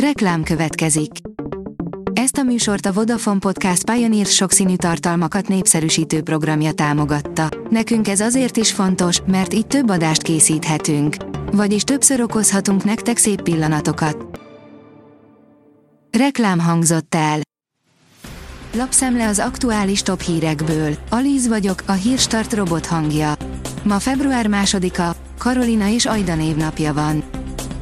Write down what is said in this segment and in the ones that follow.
Reklám következik. Ezt a műsort a Vodafone Podcast Pioneer sokszínű tartalmakat népszerűsítő programja támogatta. Nekünk ez azért is fontos, mert így több adást készíthetünk. Vagyis többször okozhatunk nektek szép pillanatokat. Reklám hangzott el. Lapszemle az aktuális top hírekből. Alíz vagyok, a hírstart robot hangja. Ma február másodika, Karolina és Ajda névnapja van.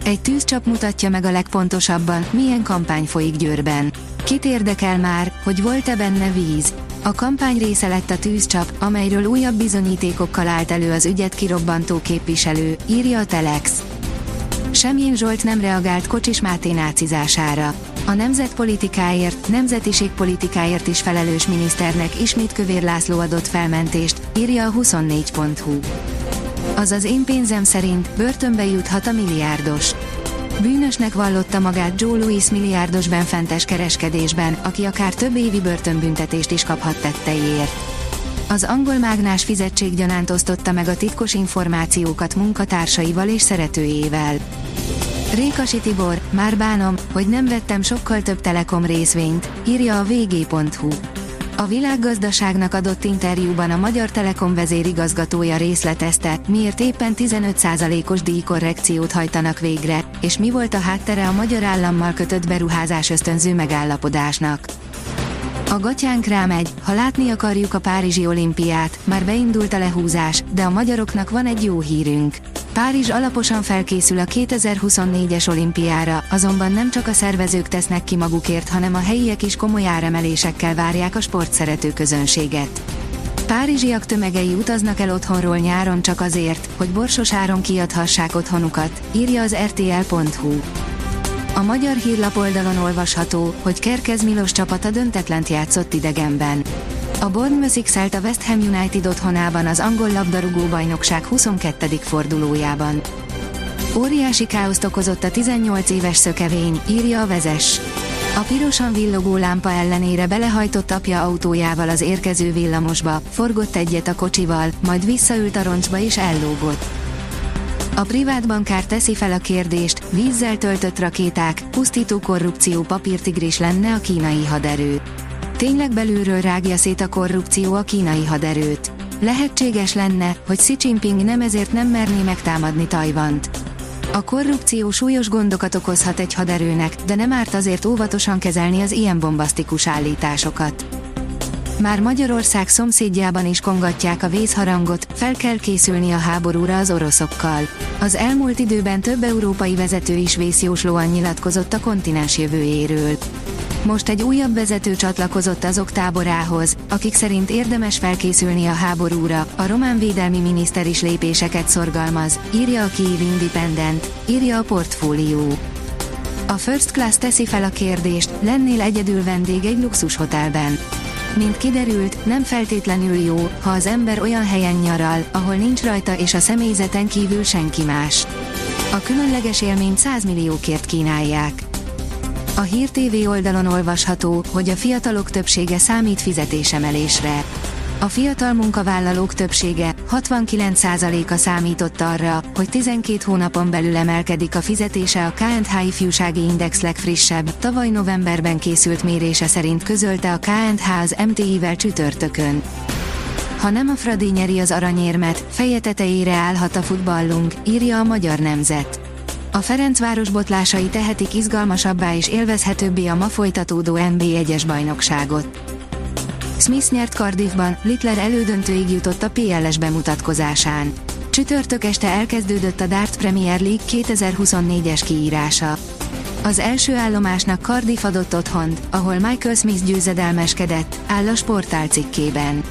Egy tűzcsap mutatja meg a legpontosabban, milyen kampány folyik Győrben. Kit érdekel már, hogy volt-e benne víz? A kampány része lett a tűzcsap, amelyről újabb bizonyítékokkal állt elő az ügyet kirobbantó képviselő, írja a Telex. Semjén Zsolt nem reagált Kocsis Máté nácizására. A nemzetpolitikáért, nemzetiségpolitikáért is felelős miniszternek ismét Kövér László adott felmentést, írja a 24.hu. Azaz én pénzem szerint börtönbe juthat a milliárdos. Bűnösnek vallotta magát Joe Louis milliárdos benfentes kereskedésben, aki akár több évi börtönbüntetést is kaphat tetteiért. Az angol mágnás fizetséggyanánt osztotta meg a titkos információkat munkatársaival és szeretőjével. Rékasi Tibor, már bánom, hogy nem vettem sokkal több Telekom részvényt, írja a vg.hu. A világgazdaságnak adott interjúban a Magyar Telekom vezérigazgatója részletezte, miért éppen 15%-os díjkorrekciót hajtanak végre, és mi volt a háttere a magyar állammal kötött beruházás ösztönző megállapodásnak. A gatyánk rámegy, ha látni akarjuk a Párizsi olimpiát, már beindult a lehúzás, de a magyaroknak van egy jó hírünk. Párizs alaposan felkészül a 2024-es olimpiára, azonban nem csak a szervezők tesznek ki magukért, hanem a helyiek is komoly áremelésekkel várják a sportszerető közönséget. Párizsiak tömegei utaznak el otthonról nyáron csak azért, hogy borsos áron kiadhassák otthonukat, írja az rtl.hu. A magyar hírlap oldalon olvasható, hogy Kerkez Milos csapata döntetlent játszott idegenben. A Bournemouth x a West Ham United otthonában az angol labdarúgó bajnokság 22. fordulójában. Óriási káoszt okozott a 18 éves szökevény, írja a vezes. A pirosan villogó lámpa ellenére belehajtott apja autójával az érkező villamosba, forgott egyet a kocsival, majd visszaült a roncsba és ellógott. A privát bankár teszi fel a kérdést, vízzel töltött rakéták, pusztító korrupció papírtigris lenne a kínai haderő. Tényleg belülről rágja szét a korrupció a kínai haderőt. Lehetséges lenne, hogy Xi Jinping nem ezért nem merné megtámadni Tajvant. A korrupció súlyos gondokat okozhat egy haderőnek, de nem árt azért óvatosan kezelni az ilyen bombasztikus állításokat. Már Magyarország szomszédjában is kongatják a vészharangot, fel kell készülni a háborúra az oroszokkal. Az elmúlt időben több európai vezető is vészjóslóan nyilatkozott a kontinens jövőjéről. Most egy újabb vezető csatlakozott azok táborához, akik szerint érdemes felkészülni a háborúra, a román védelmi miniszter is lépéseket szorgalmaz, írja a Kiev Independent, írja a portfólió. A First Class teszi fel a kérdést, lennél egyedül vendég egy luxushotelben. Mint kiderült, nem feltétlenül jó, ha az ember olyan helyen nyaral, ahol nincs rajta és a személyzeten kívül senki más. A különleges élményt 100 milliókért kínálják. A Hír TV oldalon olvasható, hogy a fiatalok többsége számít fizetésemelésre. A fiatal munkavállalók többsége, 69%-a számított arra, hogy 12 hónapon belül emelkedik a fizetése a KNH Ifjúsági Index legfrissebb, tavaly novemberben készült mérése szerint közölte a KNH az MTI-vel csütörtökön. Ha nem a Fradi nyeri az aranyérmet, feje tetejére állhat a futballunk, írja a Magyar Nemzet. A Ferencváros botlásai tehetik izgalmasabbá és élvezhetőbbé a ma folytatódó NB1-es bajnokságot. Smith nyert Cardiffban, Littler elődöntőig jutott a PLS bemutatkozásán. Csütörtök este elkezdődött a Darts Premier League 2024-es kiírása. Az első állomásnak Cardiff adott otthont, ahol Michael Smith győzedelmeskedett, áll a sportál cikkében.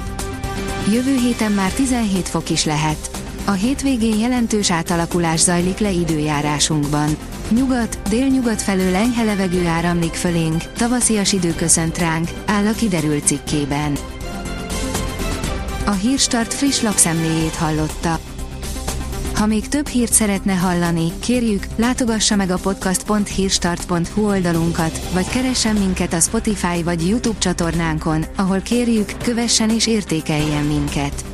Jövő héten már 17 fok is lehet. A hétvégén jelentős átalakulás zajlik le időjárásunkban. Nyugat, délnyugat felől enyhe levegő áramlik fölénk, tavaszias idő köszönt ránk, áll a kiderült cikkében. A Hírstart friss lapszemléjét hallotta. Ha még több hírt szeretne hallani, kérjük, látogassa meg a podcast.hírstart.hu oldalunkat, vagy keressen minket a Spotify vagy YouTube csatornánkon, ahol kérjük, kövessen és értékeljen minket.